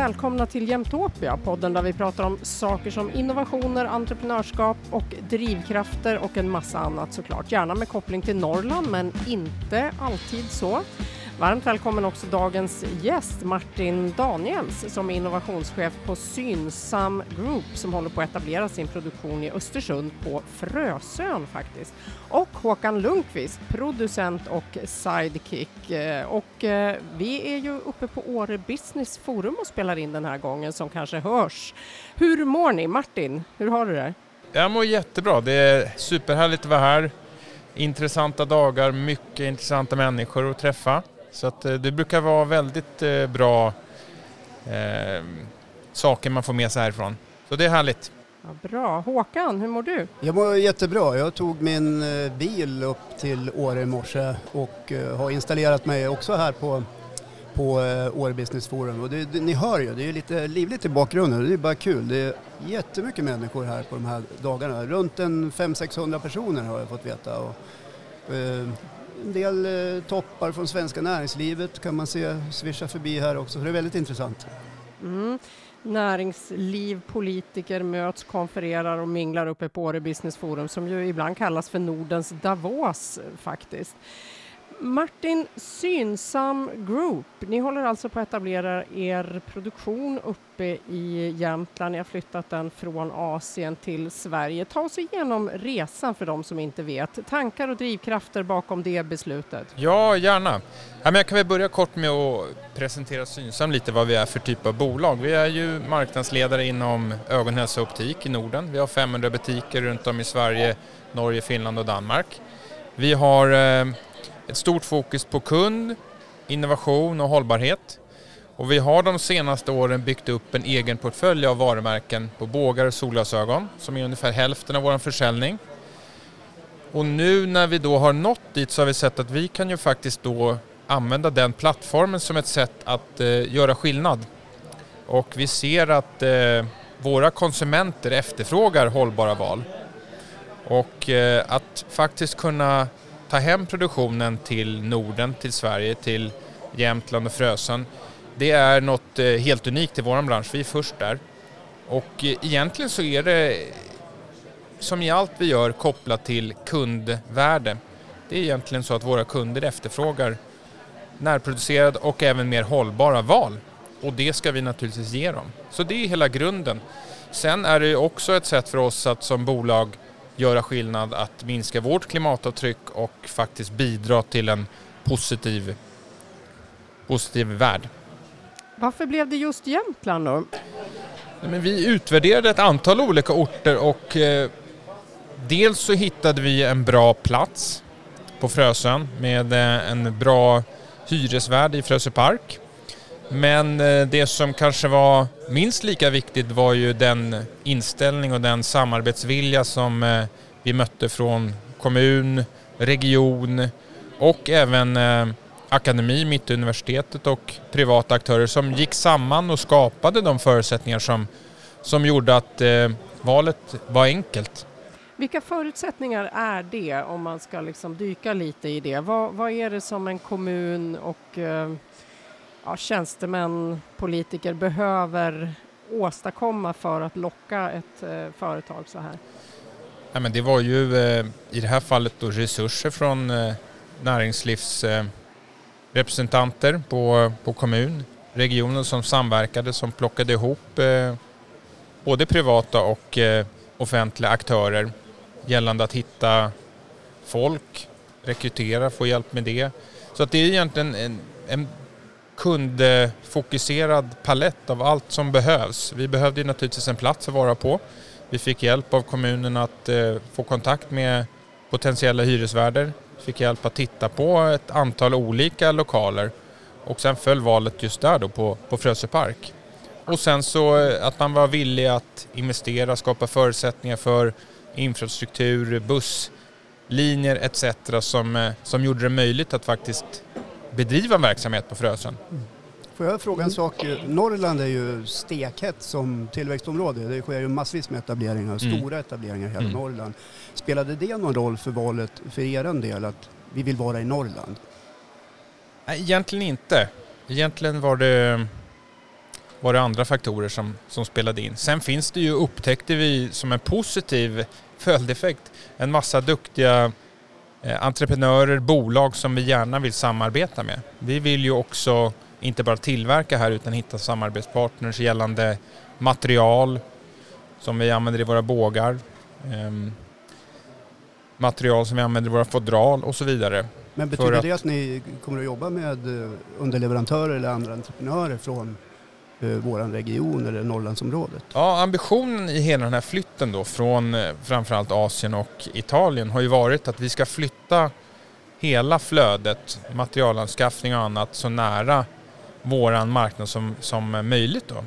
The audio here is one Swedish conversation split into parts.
Välkomna till Jämtopia, podden där vi pratar om saker som innovationer, entreprenörskap och drivkrafter och en massa annat såklart. Gärna med koppling till Norrland, men inte alltid så. Varmt välkommen också dagens gäst Martin Daniels som är innovationschef på Synsam Group som håller på att etablera sin produktion i Östersund på Frösön faktiskt. Och Håkan Lundqvist, producent och sidekick. Eh, och eh, vi är ju uppe på Åre Business Forum och spelar in den här gången som kanske hörs. Hur mår ni? Martin, hur har du det? Jag mår jättebra. Det är superhärligt att vara här. Intressanta dagar, mycket intressanta människor att träffa. Så att eh, det brukar vara väldigt eh, bra eh, saker man får med sig härifrån. Så det är härligt. Ja, bra. Håkan, hur mår du? Jag mår jättebra. Jag tog min eh, bil upp till Åre i morse och har installerat mig också här på, på Åre Business Forum. Och det, det, ni hör ju, det är lite livligt i bakgrunden. Det är bara kul. Det är jättemycket människor här på de här dagarna. Runt en 500-600 personer har jag fått veta. Och, eh, en del eh, toppar från svenska näringslivet kan man se svischa förbi här också, så det är väldigt intressant. Mm. Näringsliv, politiker möts, konfererar och minglar uppe på Åre Business Forum som ju ibland kallas för Nordens Davos eh, faktiskt. Martin, Synsam Group, ni håller alltså på att etablera er produktion uppe i Jämtland. Ni har flyttat den från Asien till Sverige. Ta oss igenom resan för de som inte vet. Tankar och drivkrafter bakom det beslutet? Ja, gärna. Jag kan väl börja kort med att presentera Synsam lite vad vi är för typ av bolag. Vi är ju marknadsledare inom ögonhälsa och optik i Norden. Vi har 500 butiker runt om i Sverige, Norge, Finland och Danmark. Vi har eh, ett stort fokus på kund, innovation och hållbarhet. Och vi har de senaste åren byggt upp en egen portfölj av varumärken på bågar och solglasögon som är ungefär hälften av vår försäljning. Och nu när vi då har nått dit så har vi sett att vi kan ju faktiskt då använda den plattformen som ett sätt att eh, göra skillnad. Och vi ser att eh, våra konsumenter efterfrågar hållbara val. Och eh, att faktiskt kunna ta hem produktionen till Norden, till Sverige, till Jämtland och Frösön. Det är något eh, helt unikt i vår bransch, vi är först där. Och eh, egentligen så är det som i allt vi gör kopplat till kundvärde. Det är egentligen så att våra kunder efterfrågar närproducerade och även mer hållbara val. Och det ska vi naturligtvis ge dem. Så det är hela grunden. Sen är det också ett sätt för oss att som bolag göra skillnad, att minska vårt klimatavtryck och faktiskt bidra till en positiv, positiv värld. Varför blev det just Jämtland då? Men vi utvärderade ett antal olika orter och eh, dels så hittade vi en bra plats på Frösön med eh, en bra hyresvärd i Frösö Park. Men eh, det som kanske var minst lika viktigt var ju den inställning och den samarbetsvilja som eh, vi mötte från kommun, region och även eh, akademi, Mittuniversitetet och privata aktörer som gick samman och skapade de förutsättningar som, som gjorde att valet var enkelt. Vilka förutsättningar är det om man ska liksom dyka lite i det? Vad, vad är det som en kommun och ja, tjänstemän, politiker behöver åstadkomma för att locka ett eh, företag så här? Ja, men det var ju eh, i det här fallet då resurser från eh, näringslivsrepresentanter eh, på, på kommun, regionen som samverkade, som plockade ihop eh, både privata och eh, offentliga aktörer gällande att hitta folk, rekrytera, få hjälp med det. Så att det är egentligen en, en kundfokuserad palett av allt som behövs. Vi behövde naturligtvis en plats att vara på. Vi fick hjälp av kommunen att eh, få kontakt med potentiella hyresvärdar. Fick hjälp att titta på ett antal olika lokaler och sen föll valet just där då på, på Frösö Park. Och sen så eh, att man var villig att investera, skapa förutsättningar för infrastruktur, busslinjer etc. Som, eh, som gjorde det möjligt att faktiskt bedriva en verksamhet på Frösön. Mm. Får jag fråga en sak? Norrland är ju stekhett som tillväxtområde. Det sker ju massvis med etableringar, mm. stora etableringar i hela mm. Norrland. Spelade det någon roll för valet för er del att vi vill vara i Norrland? Nej, egentligen inte. Egentligen var det, var det andra faktorer som, som spelade in. Sen finns det ju, upptäckte vi som en positiv följdeffekt, en massa duktiga entreprenörer, bolag som vi gärna vill samarbeta med. Vi vill ju också inte bara tillverka här utan hitta samarbetspartners gällande material som vi använder i våra bågar, eh, material som vi använder i våra fodral och så vidare. Men betyder att... det att ni kommer att jobba med eh, underleverantörer eller andra entreprenörer från eh, Eh, vår region eller Norrlandsområdet? Ja, ambitionen i hela den här flytten då från eh, framförallt Asien och Italien har ju varit att vi ska flytta hela flödet, materialanskaffning och annat, så nära våran marknad som, som möjligt då.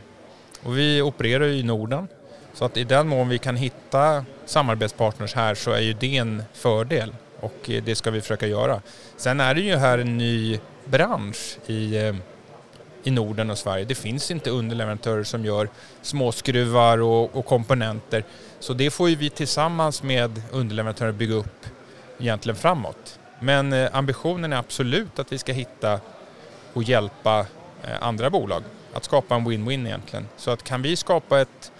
Och vi opererar ju i Norden, så att i den mån vi kan hitta samarbetspartners här så är ju det en fördel och eh, det ska vi försöka göra. Sen är det ju här en ny bransch i, eh, i Norden och Sverige. Det finns inte underleverantörer som gör småskruvar och, och komponenter. Så det får ju vi tillsammans med underleverantörer bygga upp egentligen framåt. Men eh, ambitionen är absolut att vi ska hitta och hjälpa eh, andra bolag att skapa en win-win egentligen. Så att kan vi skapa ett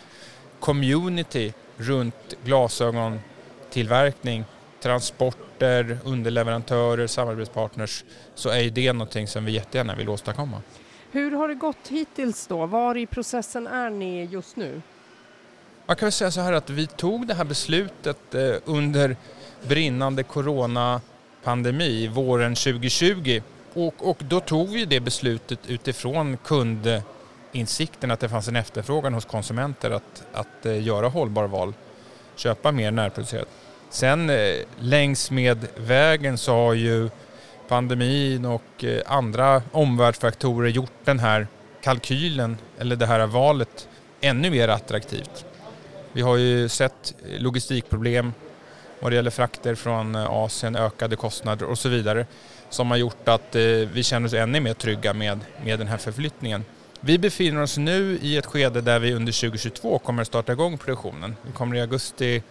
community runt glasögontillverkning, transporter, underleverantörer, samarbetspartners så är det någonting som vi jättegärna vill åstadkomma. Hur har det gått hittills då? Var i processen är ni just nu? Man kan väl säga så här att vi tog det här beslutet eh, under brinnande coronapandemi våren 2020 och, och då tog vi det beslutet utifrån kundinsikten att det fanns en efterfrågan hos konsumenter att, att eh, göra hållbara val, köpa mer närproducerat. Sen eh, längs med vägen så har ju pandemin och eh, andra omvärldsfaktorer gjort den här kalkylen eller det här valet ännu mer attraktivt. Vi har ju sett logistikproblem vad det gäller frakter från eh, Asien, ökade kostnader och så vidare som har gjort att eh, vi känner oss ännu mer trygga med, med den här förflyttningen. Vi befinner oss nu i ett skede där vi under 2022 kommer att starta igång produktionen. Vi kommer i augusti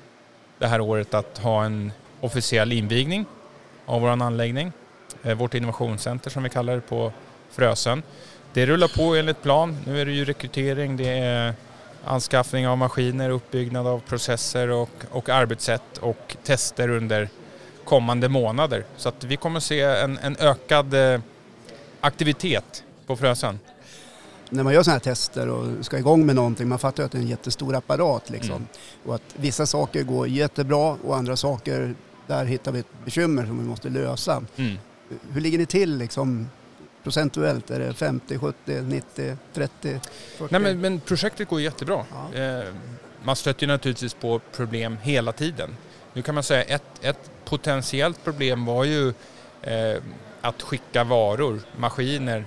det här året att ha en officiell invigning av vår anläggning, vårt innovationscenter som vi kallar det på Frösön. Det rullar på enligt plan. Nu är det ju rekrytering, det är anskaffning av maskiner, uppbyggnad av processer och, och arbetssätt och tester under kommande månader. Så att vi kommer se en, en ökad eh, aktivitet på Frösön när man gör sådana här tester och ska igång med någonting, man fattar att det är en jättestor apparat liksom. Mm. Och att vissa saker går jättebra och andra saker, där hittar vi ett bekymmer som vi måste lösa. Mm. Hur ligger ni till liksom procentuellt? Är det 50, 70, 90, 30, 40? Nej men, men projektet går jättebra. Ja. Eh, man stöter naturligtvis på problem hela tiden. Nu kan man säga ett, ett potentiellt problem var ju eh, att skicka varor, maskiner,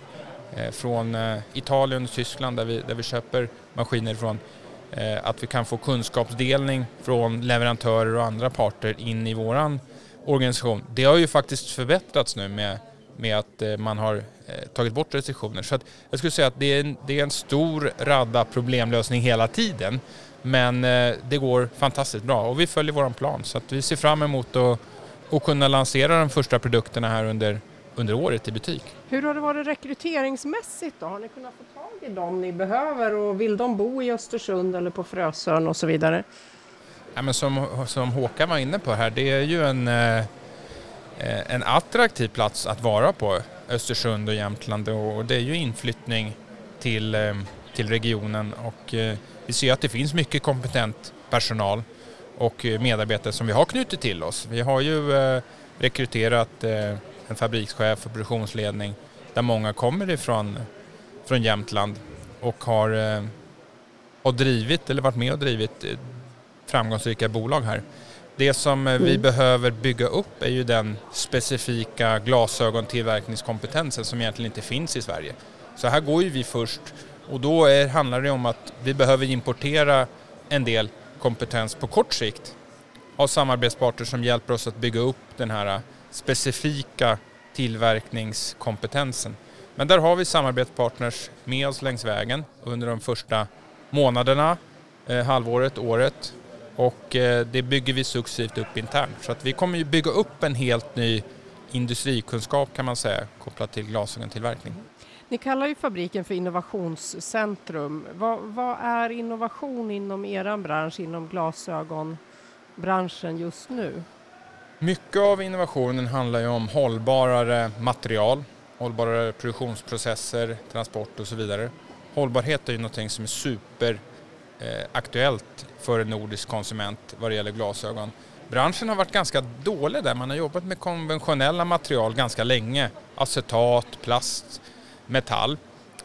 Eh, från eh, Italien och Tyskland där vi, där vi köper maskiner ifrån. Eh, att vi kan få kunskapsdelning från leverantörer och andra parter in i våran organisation. Det har ju faktiskt förbättrats nu med, med att eh, man har eh, tagit bort restriktioner. Så jag skulle säga att det är, en, det är en stor radda problemlösning hela tiden. Men eh, det går fantastiskt bra och vi följer våran plan så att vi ser fram emot att, att kunna lansera de första produkterna här under under året i butik. Hur har det varit rekryteringsmässigt då? Har ni kunnat få tag i dem ni behöver och vill de bo i Östersund eller på Frösön och så vidare? Ja, men som, som Håkan var inne på här, det är ju en, eh, en attraktiv plats att vara på, Östersund och Jämtland och det är ju inflyttning till, eh, till regionen och eh, vi ser att det finns mycket kompetent personal och medarbetare som vi har knutit till oss. Vi har ju rekryterat en fabrikschef och produktionsledning där många kommer ifrån från Jämtland och har, har drivit eller varit med och drivit framgångsrika bolag här. Det som eh, vi mm. behöver bygga upp är ju den specifika glasögontillverkningskompetensen som egentligen inte finns i Sverige. Så här går ju vi först och då är, handlar det om att vi behöver importera en del kompetens på kort sikt har samarbetspartner som hjälper oss att bygga upp den här specifika tillverkningskompetensen. Men där har vi samarbetspartners med oss längs vägen under de första månaderna, eh, halvåret, året och eh, det bygger vi successivt upp internt. Så att vi kommer ju bygga upp en helt ny industrikunskap kan man säga kopplat till glasögontillverkning. Ni kallar ju fabriken för innovationscentrum. Vad, vad är innovation inom er bransch, inom glasögonbranschen just nu? Mycket av innovationen handlar ju om hållbarare material, hållbarare produktionsprocesser, transport och så vidare. Hållbarhet är ju någonting som är Eh, aktuellt för en nordisk konsument vad det gäller glasögon. Branschen har varit ganska dålig där, man har jobbat med konventionella material ganska länge. Acetat, plast, metall.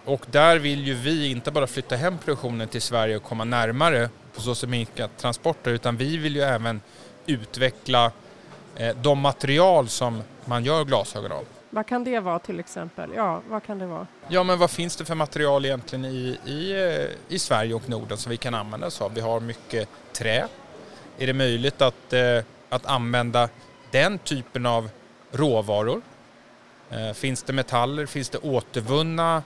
Och där vill ju vi inte bara flytta hem produktionen till Sverige och komma närmare på så sätt minska transporter utan vi vill ju även utveckla eh, de material som man gör glasögon av. Vad kan det vara till exempel? Ja, vad kan det vara? Ja, men vad finns det för material egentligen i, i, eh, i Sverige och Norden som vi kan använda oss av? Vi har mycket trä. Är det möjligt att, eh, att använda den typen av råvaror? Eh, finns det metaller? Finns det återvunna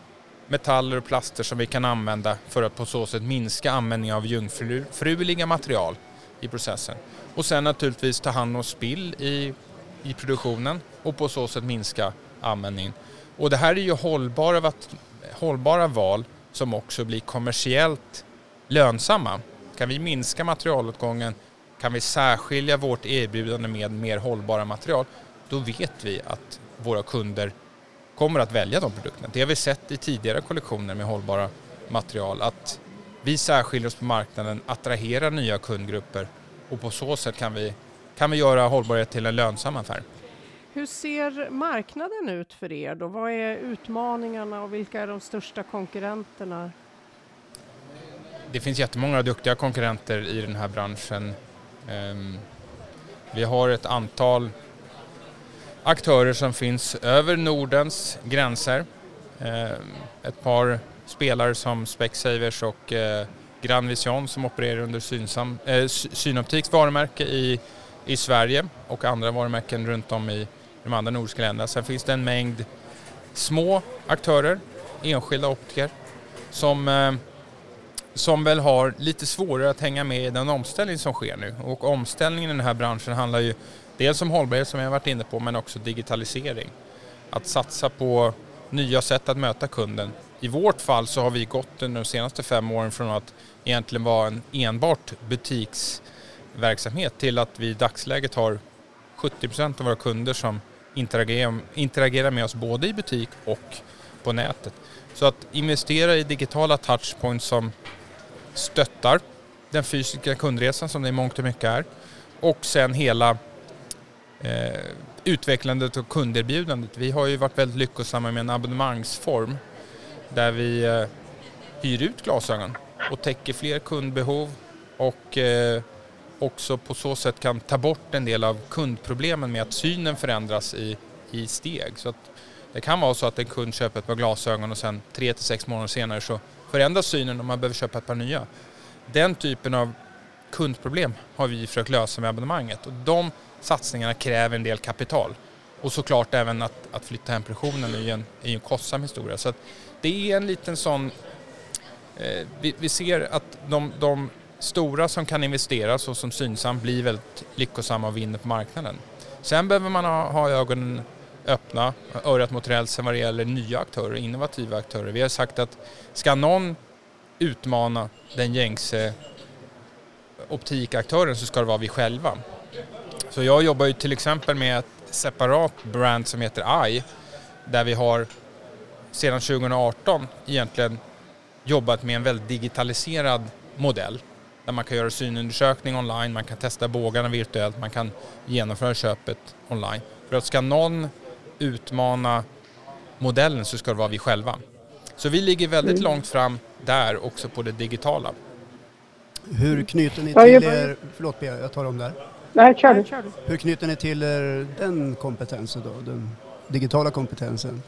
metaller och plaster som vi kan använda för att på så sätt minska användningen av jungfruliga material i processen? Och sen naturligtvis ta hand om spill i, i produktionen och på så sätt minska användningen. Och det här är ju hållbara, hållbara val som också blir kommersiellt lönsamma. Kan vi minska materialåtgången, kan vi särskilja vårt erbjudande med mer hållbara material, då vet vi att våra kunder kommer att välja de produkterna. Det har vi sett i tidigare kollektioner med hållbara material, att vi särskiljer oss på marknaden, attraherar nya kundgrupper och på så sätt kan vi, kan vi göra hållbarhet till en lönsam affär. Hur ser marknaden ut för er då? Vad är utmaningarna och vilka är de största konkurrenterna? Det finns jättemånga duktiga konkurrenter i den här branschen. Ehm, vi har ett antal aktörer som finns över Nordens gränser. Ehm, ett par spelare som Specsavers och eh, Grand Vision som opererar under Synsam, eh, Synoptiks varumärke i, i Sverige och andra varumärken runt om i de andra nordiska länderna. Sen finns det en mängd små aktörer, enskilda optiker, som, eh, som väl har lite svårare att hänga med i den omställning som sker nu. Och omställningen i den här branschen handlar ju dels om hållbarhet som jag varit inne på men också digitalisering. Att satsa på nya sätt att möta kunden. I vårt fall så har vi gått under de senaste fem åren från att egentligen vara en enbart butiksverksamhet till att vi i dagsläget har 70 procent av våra kunder som interagerar, interagera med oss både i butik och på nätet. Så att investera i digitala touchpoints som stöttar den fysiska kundresan som det i mångt och mycket är och sen hela eh, utvecklandet och kunderbjudandet. Vi har ju varit väldigt lyckosamma med en abonnemangsform där vi eh, hyr ut glasögon och täcker fler kundbehov och eh, också på så sätt kan ta bort en del av kundproblemen med att synen förändras i, i steg. Så att det kan vara så att en kund köper ett par glasögon och sen tre till sex månader senare så förändras synen och man behöver köpa ett par nya. Den typen av kundproblem har vi försökt lösa med abonnemanget och de satsningarna kräver en del kapital. Och såklart även att, att flytta hem produktionen är ju en, är en kostsam historia. Så det är en liten sån... Eh, vi, vi, ser att de, de stora som kan investera så som Synsam blir väldigt lyckosamma och vinner på marknaden. Sen behöver man ha, ha ögonen öppna, örat mot rälsen vad det gäller nya aktörer, innovativa aktörer. Vi har sagt att ska någon utmana den gängse optikaktören så ska det vara vi själva. Så jag jobbar ju till exempel med ett separat brand som heter Eye där vi har sedan 2018 egentligen jobbat med en väldigt digitaliserad modell där man kan göra synundersökning online, man kan testa bågarna virtuellt, man kan genomföra köpet online. För att ska någon utmana modellen så ska det vara vi själva. Så vi ligger väldigt mm. långt fram där också på det digitala. Hur knyter ni till er, förlåt Bea, jag tar om där. Nej, kör du. Hur knyter ni till er den kompetensen då, den digitala kompetensen?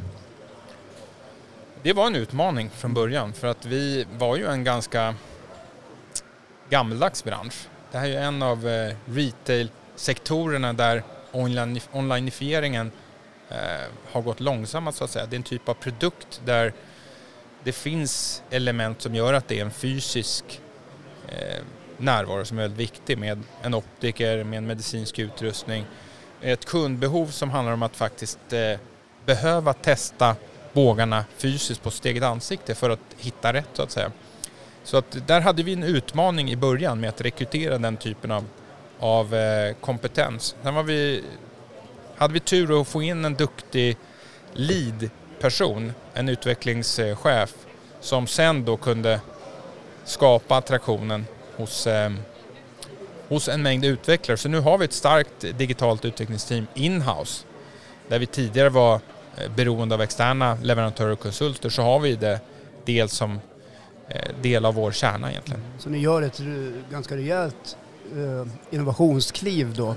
Det var en utmaning från början för att vi var ju en ganska gammaldags bransch. det här är en av eh, retail-sektorerna där onlineifieringen eh, har gått långsammare så att säga. Det är en typ av produkt där det finns element som gör att det är en fysisk eh, närvaro som är väldigt viktig med en optiker, med en medicinsk utrustning. Ett kundbehov som handlar om att faktiskt eh, behöva testa bågarna fysiskt på sitt eget ansikte för att hitta rätt så att säga. Så att där hade vi en utmaning i början med att rekrytera den typen av, av eh, kompetens. Sen var vi, hade vi tur att få in en duktig lead-person, en utvecklingschef som sen då kunde skapa attraktionen hos, eh, hos en mängd utvecklare. Så nu har vi ett starkt digitalt utvecklingsteam in-house. Där vi tidigare var eh, beroende av externa leverantörer och konsulter så har vi det dels som del av vår kärna egentligen. Så ni gör ett ganska rejält innovationskliv då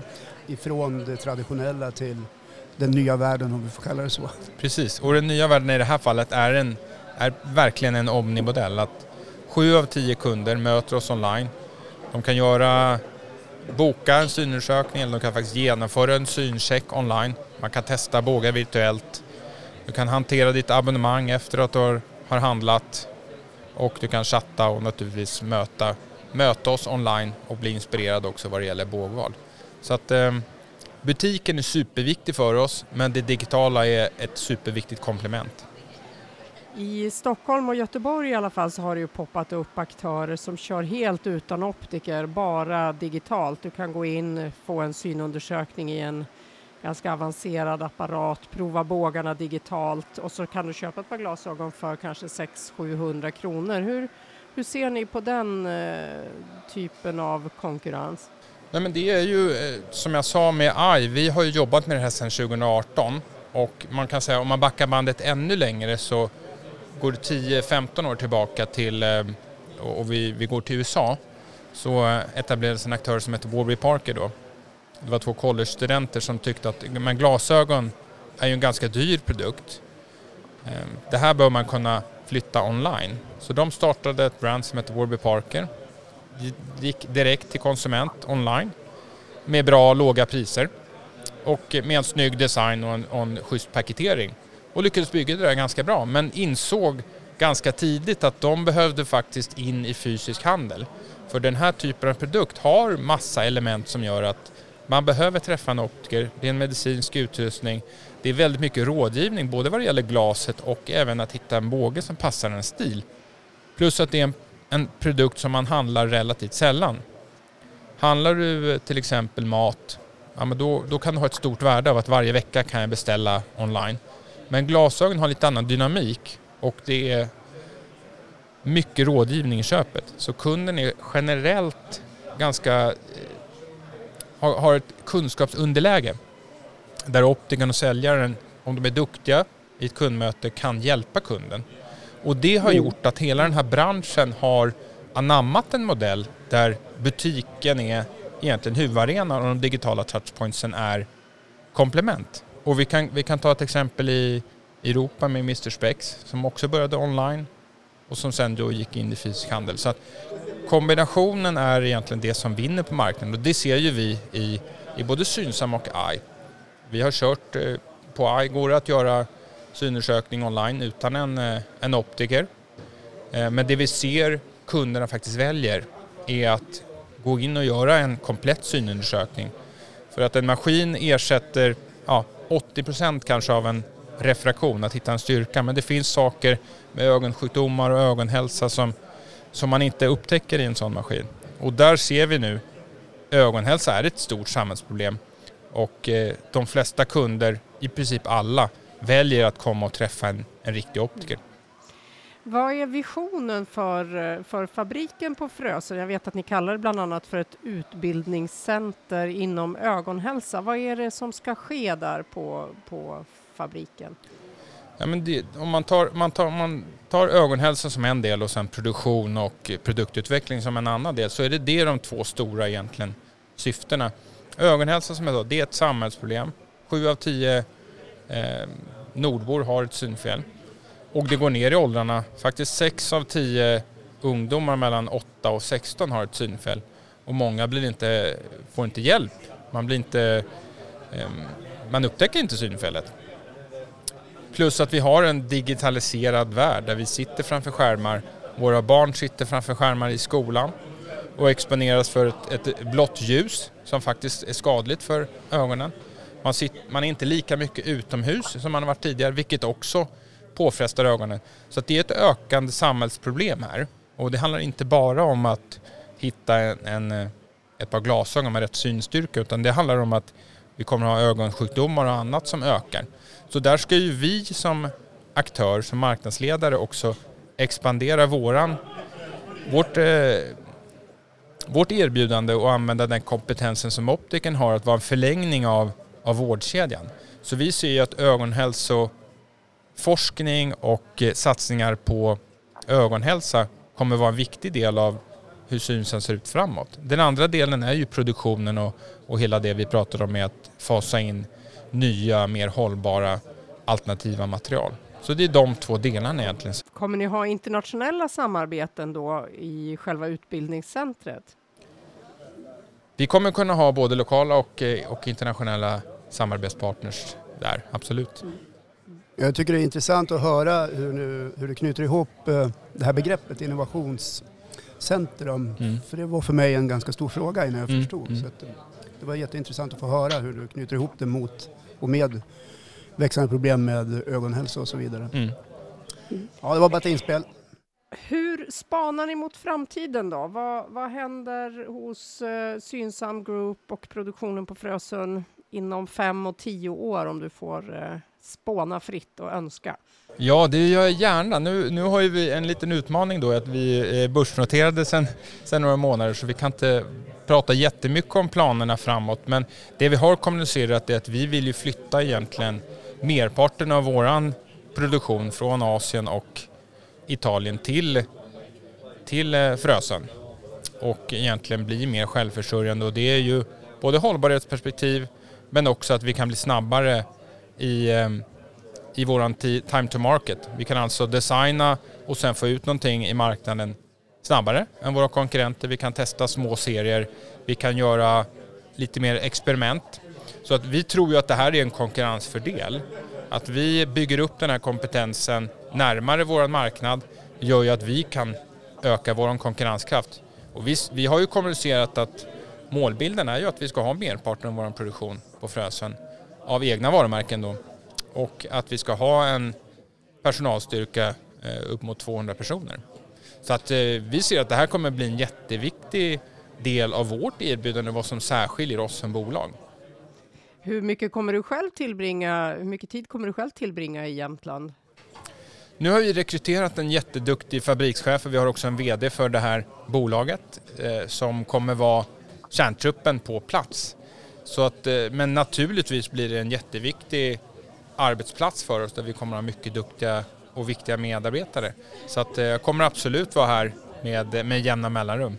ifrån det traditionella till den nya världen om vi får kalla det så. Precis, och den nya världen i det här fallet är, en, är verkligen en omnimodell. Att sju av tio kunder möter oss online. De kan göra, boka en synundersökning eller de kan faktiskt genomföra en syncheck online. Man kan testa bågar virtuellt. Du kan hantera ditt abonnemang efter att du har, har handlat och du kan chatta och naturligtvis möta, möta oss online och bli inspirerad också vad det gäller bågval. Så att eh, butiken är superviktig för oss men det digitala är ett superviktigt komplement. I Stockholm och Göteborg i alla fall så har det ju poppat upp aktörer som kör helt utan optiker, bara digitalt. Du kan gå in, få en synundersökning i en ganska avancerad apparat, prova bågarna digitalt och så kan du köpa ett par glasögon för kanske 600-700 kronor. Hur, hur ser ni på den eh, typen av konkurrens? Nej, men det är ju eh, som jag sa med AI, vi har ju jobbat med det här sedan 2018 och man kan säga om man backar bandet ännu längre så går det 10-15 år tillbaka till, eh, och vi, vi går till USA, så eh, etablerades en aktör som heter Warby Parker då. Det var två collegestudenter som tyckte att men glasögon är ju en ganska dyr produkt. Ehm, det här bör man kunna flytta online. Så de startade ett brand som heter Warby Parker. Gick direkt till konsument online med bra låga priser och med en snygg design och en, och en schysst paketering och lyckades bygga det där ganska bra men insåg ganska tidigt att de behövde faktiskt in i fysisk handel. För den här typen av produkt har massa element som gör att man behöver träffa en optiker, det är en medicinsk utrustning, det är väldigt mycket rådgivning både vad det gäller glaset och även att hitta en båge som passar en stil. Plus att det är en, en produkt som man handlar relativt sällan. Handlar du eh, till exempel mat, ja, men då, då kan du ha ett stort värde av att varje vecka kan jag beställa online. Men glasögon har lite annan dynamik och det är mycket rådgivning i köpet. Så kunden är generellt ganska har, har ett kunskapsunderläge där optikern och säljaren, om de är duktiga i ett kundmöte, kan hjälpa kunden. Och det har mm. gjort att hela den här branschen har anammat en modell där butiken är egentligen huvudarenan och de digitala touchpointsen är komplement. Och vi kan, vi kan ta ett exempel i Europa med Mr Spex som också började online och som sen då gick in i fysisk handel. Så att kombinationen är egentligen det som vinner på marknaden och det ser ju vi i, i både Synsam och AI. Vi har kört eh, på AI, går det att göra synundersökning online utan en, eh, en optiker. Eh, men det vi ser kunderna faktiskt väljer är att gå in och göra en komplett synundersökning. För att en maskin ersätter ja, 80 procent kanske av en refraktion, att hitta en styrka. Men det finns saker med ögonsjukdomar och ögonhälsa som, som man inte upptäcker i en sån maskin. Och där ser vi nu, ögonhälsa är ett stort samhällsproblem och eh, de flesta kunder, i princip alla, väljer att komma och träffa en, en riktig optiker. Vad är visionen för, för fabriken på Frösön? Jag vet att ni kallar det bland annat för ett utbildningscenter inom ögonhälsa. Vad är det som ska ske där på, på fabriken? Ja, men det, om man tar, man, tar, man tar ögonhälsa som en del och sen produktion och produktutveckling som en annan del så är det det de två stora egentligen syftena. Ögonhälsa som jag sa, det är ett samhällsproblem. Sju av tio eh, nordbor har ett synfel. Och det går ner i åldrarna. Faktiskt sex av tio ungdomar mellan 8 och 16 har ett synfel. och många blir inte, får inte hjälp. Man, blir inte, eh, man upptäcker inte synfelet. Plus att vi har en digitaliserad värld där vi sitter framför skärmar. Våra barn sitter framför skärmar i skolan och exponeras för ett, ett blått ljus som faktiskt är skadligt för ögonen. Man, sitter, man är inte lika mycket utomhus som man har varit tidigare vilket också påfrestar ögonen. Så det är ett ökande samhällsproblem här. Och det handlar inte bara om att hitta en, en, ett par glasögon med rätt synstyrka utan det handlar om att vi kommer att ha ögonsjukdomar och annat som ökar. Så där ska ju vi som aktör, som marknadsledare också expandera våran, vårt, eh, vårt erbjudande och använda den kompetensen som optiken har att vara en förlängning av, av vårdkedjan. Så vi ser ju att ögonhälsoforskning och eh, satsningar på ögonhälsa kommer vara en viktig del av hur synsen ser ut framåt. Den andra delen är ju produktionen och, och hela det vi pratar om med att fasa in nya, mer hållbara alternativa material. Så det är de två delarna egentligen. Kommer ni ha internationella samarbeten då i själva utbildningscentret? Vi kommer kunna ha både lokala och, eh, och internationella samarbetspartners där, absolut. Mm. Jag tycker det är intressant att höra hur, nu, hur du knyter ihop eh, det här begreppet innovationscentrum. Mm. För det var för mig en ganska stor fråga innan jag mm. förstod. Mm. Så att, det var jätteintressant att få höra hur du knyter ihop det mot och med växande problem med ögonhälsa och så vidare. Mm. Ja, det var bara ett inspel. Hur spanar ni mot framtiden då? Vad, vad händer hos uh, Synsam Group och produktionen på Frösön inom fem och tio år om du får uh, spåna fritt och önska? Ja, det gör jag gärna. Nu, nu har vi en liten utmaning då att vi är börsnoterade sedan några månader så vi kan inte prata jättemycket om planerna framåt men det vi har kommunicerat är att vi vill ju flytta egentligen merparten av våran produktion från Asien och Italien till, till eh, Frösön och egentligen bli mer självförsörjande och det är ju både hållbarhetsperspektiv men också att vi kan bli snabbare i, ehm, i vår time to market. Vi kan alltså designa och sen få ut någonting i marknaden snabbare än våra konkurrenter. Vi kan testa små serier. Vi kan göra lite mer experiment. Så att vi tror ju att det här är en konkurrensfördel. Att vi bygger upp den här kompetensen närmare vår marknad gör ju att vi kan öka vår konkurrenskraft. Och vi, vi har ju kommunicerat att målbilden är ju att vi ska ha merparten av vår produktion på Frösön av egna varumärken då. Och att vi ska ha en personalstyrka eh, upp mot 200 personer. Så att eh, vi ser att det här kommer bli en jätteviktig del av vårt erbjudande, vad som särskiljer oss som bolag. Hur mycket kommer du själv tillbringa, hur mycket tid kommer du själv tillbringa i Jämtland? Nu har vi rekryterat en jätteduktig fabrikschef och vi har också en VD för det här bolaget eh, som kommer vara kärntruppen på plats. Så att, eh, men naturligtvis blir det en jätteviktig arbetsplats för oss där vi kommer att ha mycket duktiga och viktiga medarbetare. Så att, eh, jag kommer absolut vara här med, med jämna mellanrum.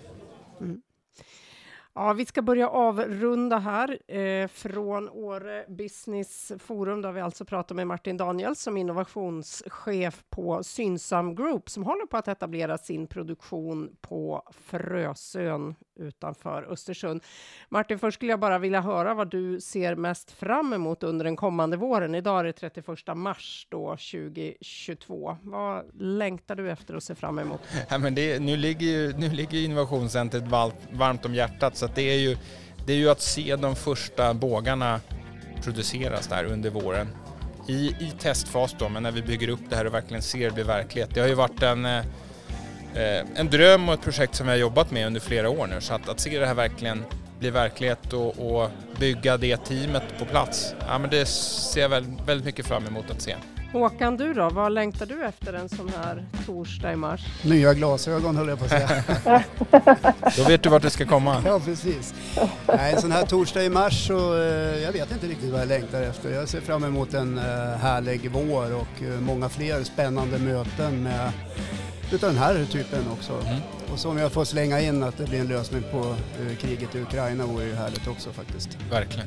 Ja, vi ska börja avrunda här eh, från Åre Business Forum där vi alltså pratar med Martin Daniels som innovationschef på Synsam Group som håller på att etablera sin produktion på Frösön utanför Östersund. Martin, först skulle jag bara vilja höra vad du ser mest fram emot under den kommande våren. Idag är det 31 mars då 2022. Vad längtar du efter och ser fram emot? Ja, men det, nu, ligger ju, nu ligger innovationscentret varmt om hjärtat så det är ju det är ju att se de första bågarna produceras där under våren. I, i testfas då, men när vi bygger upp det här och verkligen ser det bli verklighet. Det har ju varit en eh, eh en dröm och ett projekt som jag har jobbat med under flera år nu. Så att, att se det här verkligen bli verklighet och, och, bygga det teamet på plats, ja, men det ser jag väldigt mycket fram emot att se. Håkan, du då? Vad längtar du efter en sån här torsdag i mars? Nya glasögon höll jag på att säga. Då vet du vart det ska komma. Ja, precis. Nej, en sån här torsdag i mars så eh, jag vet inte riktigt vad jag längtar efter. Jag ser fram emot en eh, härlig vår och eh, många fler spännande möten med utav den här typen också. Mm. Och så om jag får slänga in att det blir en lösning på kriget i Ukraina vore ju härligt också faktiskt. Verkligen.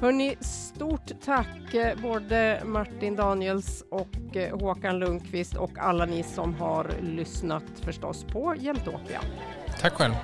Hörni, stort tack eh, både Martin Daniels och eh, Håkan Lundqvist och alla ni som har lyssnat förstås på Jämtopia. Tack själv.